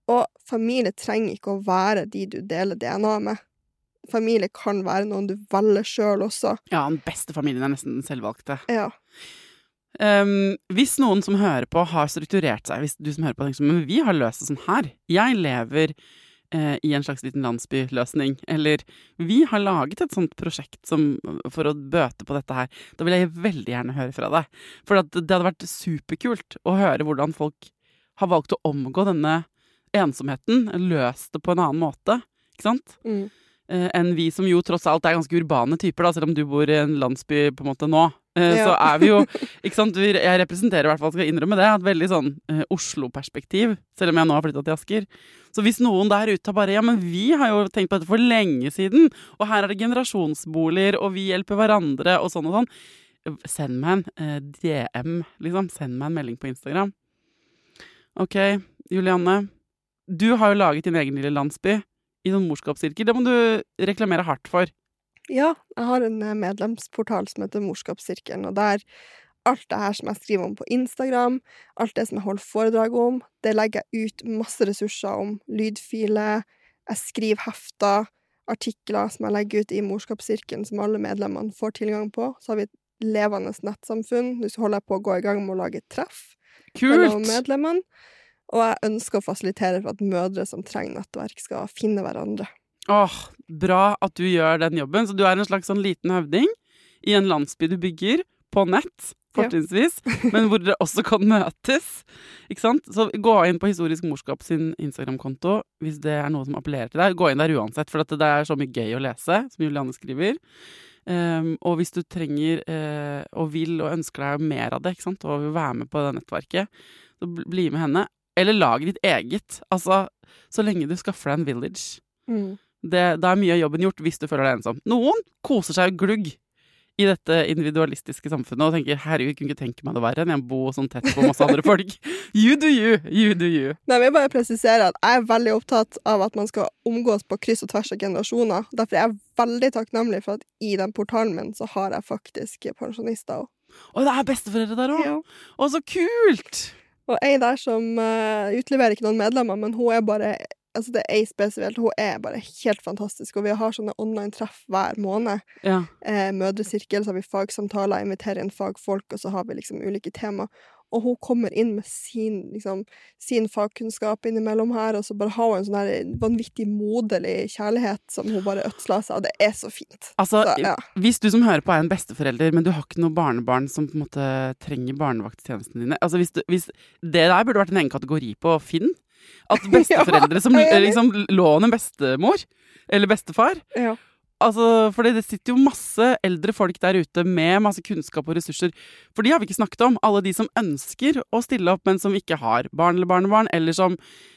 Og familie trenger ikke å være de du deler DNA med. Familie kan være noen du velger sjøl også. Ja, den beste familien er nesten den selvvalgte. Ja. Um, hvis noen som hører på, har strukturert seg Hvis du som hører på tenker sånn Men vi har løst det sånn her. Jeg lever eh, i en slags liten landsbyløsning. Eller vi har laget et sånt prosjekt som, for å bøte på dette her. Da vil jeg veldig gjerne høre fra deg. For at det hadde vært superkult å høre hvordan folk har valgt å omgå denne ensomheten. Løst det på en annen måte. Ikke sant? Mm. Eh, enn vi som jo tross alt er ganske urbane typer, da, selv om du bor i en landsby på en måte nå. Ja. så er vi jo ikke sant? Jeg representerer i hvert fall, skal innrømme det, et veldig sånn eh, Oslo-perspektiv, selv om jeg nå har flytta til Asker. Så hvis noen der ute har bare Ja, men vi har jo tenkt på dette for lenge siden, og her er det generasjonsboliger, og vi hjelper hverandre, og sånn og sånn. Send meg en eh, DM, liksom. Send meg en melding på Instagram. Ok, Julianne. Du har jo laget din egen lille landsby i sånn morskapssirkel. Det må du reklamere hardt for. Ja, jeg har en eh, medlemsportal som heter Morskapssirkelen, og der alt det her som jeg skriver om på Instagram, alt det som jeg holder foredrag om, det legger jeg ut masse ressurser om. Lydfiler, jeg skriver hefter, artikler som jeg legger ut i Morskapssirkelen, som alle medlemmene får tilgang på. Så har vi et levende nettsamfunn. Nå holder jeg på å gå i gang med å lage et treff mellom Kult! medlemmene. Og jeg ønsker å fasilitere for at mødre som trenger nettverk, skal finne hverandre. Åh, bra at du gjør den jobben. Så du er en slags sånn liten høvding i en landsby du bygger, på nett, fortrinnsvis, men hvor dere også kan møtes. Ikke sant? Så gå inn på Historisk morskap sin Instagram-konto hvis det er noe som appellerer til deg. Gå inn der uansett, for at det er så mye gøy å lese, som Julianne skriver. Um, og hvis du trenger uh, og vil og ønsker deg mer av det, ikke sant? og vil være med på det nettverket, så bli med henne. Eller lag ditt eget. Altså, så lenge du skaffer deg en village. Mm. Det, da er mye av jobben gjort hvis du føler deg ensom. Noen koser seg glugg i dette individualistiske samfunnet og tenker 'herregud, kunne ikke tenke meg det verre enn jeg bo sånn tett på masse andre folk'. You do you, you do you. Nei, men jeg bare presisere at jeg er veldig opptatt av at man skal omgås på kryss og tvers av generasjoner. Derfor er jeg veldig takknemlig for at i den portalen min så har jeg faktisk pensjonister òg. Og det er besteforeldre der òg! Ja. Å, så kult! Og ei der som uh, utleverer ikke noen medlemmer, men hun er bare Altså, det er ei spesielt. Hun er bare helt fantastisk. Og vi har sånne online-treff hver måned. Ja. Eh, mødresirkel, så har vi fagsamtaler, inviterer inn fagfolk, og så har vi liksom ulike tema. Og hun kommer inn med sin, liksom, sin fagkunnskap innimellom her, og så bare har hun en sånn vanvittig moderlig kjærlighet som hun bare ødsler seg, og det er så fint. Altså, Så, ja. hvis du som hører på er en besteforelder, men du har ikke noe barnebarn som på en måte trenger barnevakttjenestene dine altså hvis, du, hvis Det der burde vært en egen kategori på Finn. At besteforeldre som liksom låner bestemor eller bestefar Ja. Altså, for det sitter jo masse eldre folk der ute med masse kunnskap og ressurser. For de har vi ikke snakket om. Alle de som ønsker å stille opp, men som ikke har barn eller barnebarn, eller som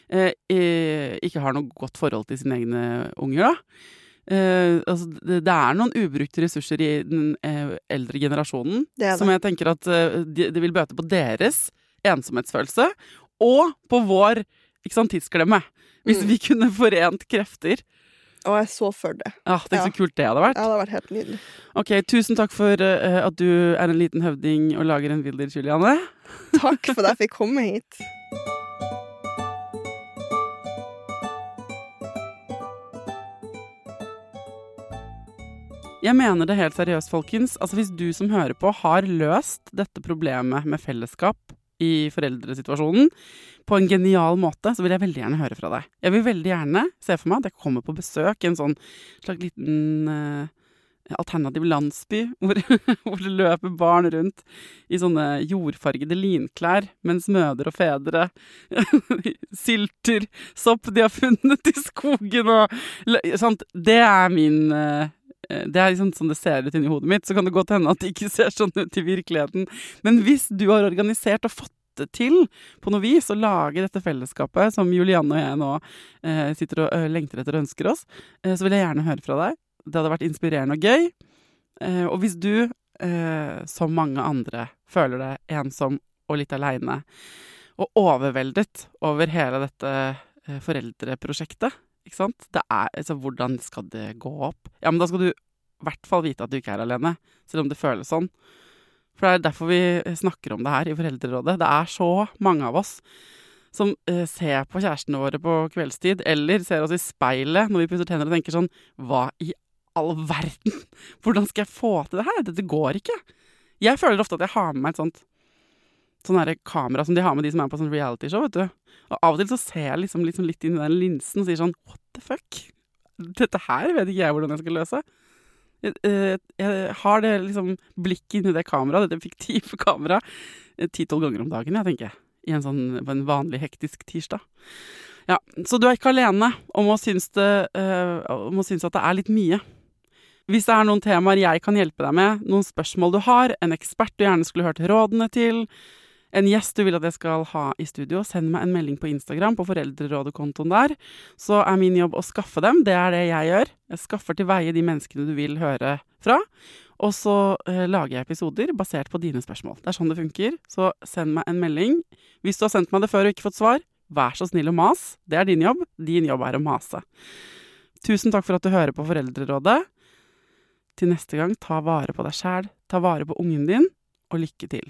eh, eh, ikke har noe godt forhold til sine egne unger, da. Eh, altså, det, det er noen ubrukte ressurser i den eh, eldre generasjonen Det det. som jeg tenker at eh, de, det vil bøte på deres ensomhetsfølelse, og på vår ikke sant, tidsklemme. Hvis Mm. vi kunne forent krefter. Og jeg så for det. Ah, tenk så Ja. kult det hadde vært. Ja, det hadde vært helt nydelig. Ok, tusen takk for uh, at du er en liten høvding og lager en village, Juliane. Takk for at jeg fikk komme hit. Jeg mener det helt seriøst, folkens. Altså, hvis du som hører på har løst dette problemet med fellesskap i foreldresituasjonen på en genial måte, så vil jeg veldig gjerne høre fra deg. Jeg vil veldig gjerne se for meg at jeg kommer på besøk i en sånn slags liten uh, alternativ landsby, hvor, hvor det løper barn rundt i sånne jordfargede linklær, mens mødre og fedre sylter sopp de har funnet i skogen og sant? Det er min eh, det er liksom sånn det ser ut inni hodet mitt. Så kan det godt hende at det ikke ser sånn ut i virkeligheten. Men hvis du har organisert og fått det til på noe vis, å lage dette fellesskapet som Julianne og jeg nå eh, sitter og ø, lengter etter og ønsker oss, eh, så vil jeg gjerne høre fra deg. Det hadde vært inspirerende og gøy. Eh, og hvis du, eh, som mange andre, føler deg ensom og litt aleine, og overveldet over hele dette eh, foreldreprosjektet, ikke sant? Det er, altså, hvordan skal det gå opp? Ja, men da skal du i hvert fall vite at du ikke er alene, selv om det føles sånn. For det er derfor vi snakker om det her i Foreldrerådet. Det er så mange av oss som eh, ser på kjærestene våre på kveldstid, eller ser oss i speilet når vi pusser tenner og tenker sånn Hva i all verden? Hvordan skal jeg få til det her? Dette går ikke. Jeg føler ofte at jeg har med meg et sånt sånn her kamera som de har med de som er på sånn realityshow, vet du. Og av og til så ser jeg liksom, liksom litt inn i den linsen og sier sånn What the fuck? Dette her vet ikke jeg hvordan jeg skal løse. Jeg, jeg, jeg har det liksom blikket inni det kameraet, dette fiktive kameraet, ti-tolv ganger om dagen, jeg tenker. I en sånn en vanlig hektisk tirsdag. Ja, Så du er ikke alene om å synes, det, øh, om å synes at det er litt mye. Hvis det er noen temaer jeg kan hjelpe deg med, noen spørsmål du har, en ekspert du gjerne skulle hørt rådene til, en gjest du vil at jeg skal ha i studio, send meg en melding på Instagram på Foreldrerådet-kontoen der. Så er min jobb å skaffe dem. Det er det jeg gjør. Jeg skaffer til veie de menneskene du vil høre fra. Og så eh, lager jeg episoder basert på dine spørsmål. Det er sånn det funker. Så send meg en melding. Hvis du har sendt meg det før og ikke fått svar, vær så snill og mas. Det er din jobb. Din jobb er å mase. Tusen takk for at du hører på Foreldrerådet. Til neste gang, ta vare på deg sjæl, ta vare på ungen din, og lykke til.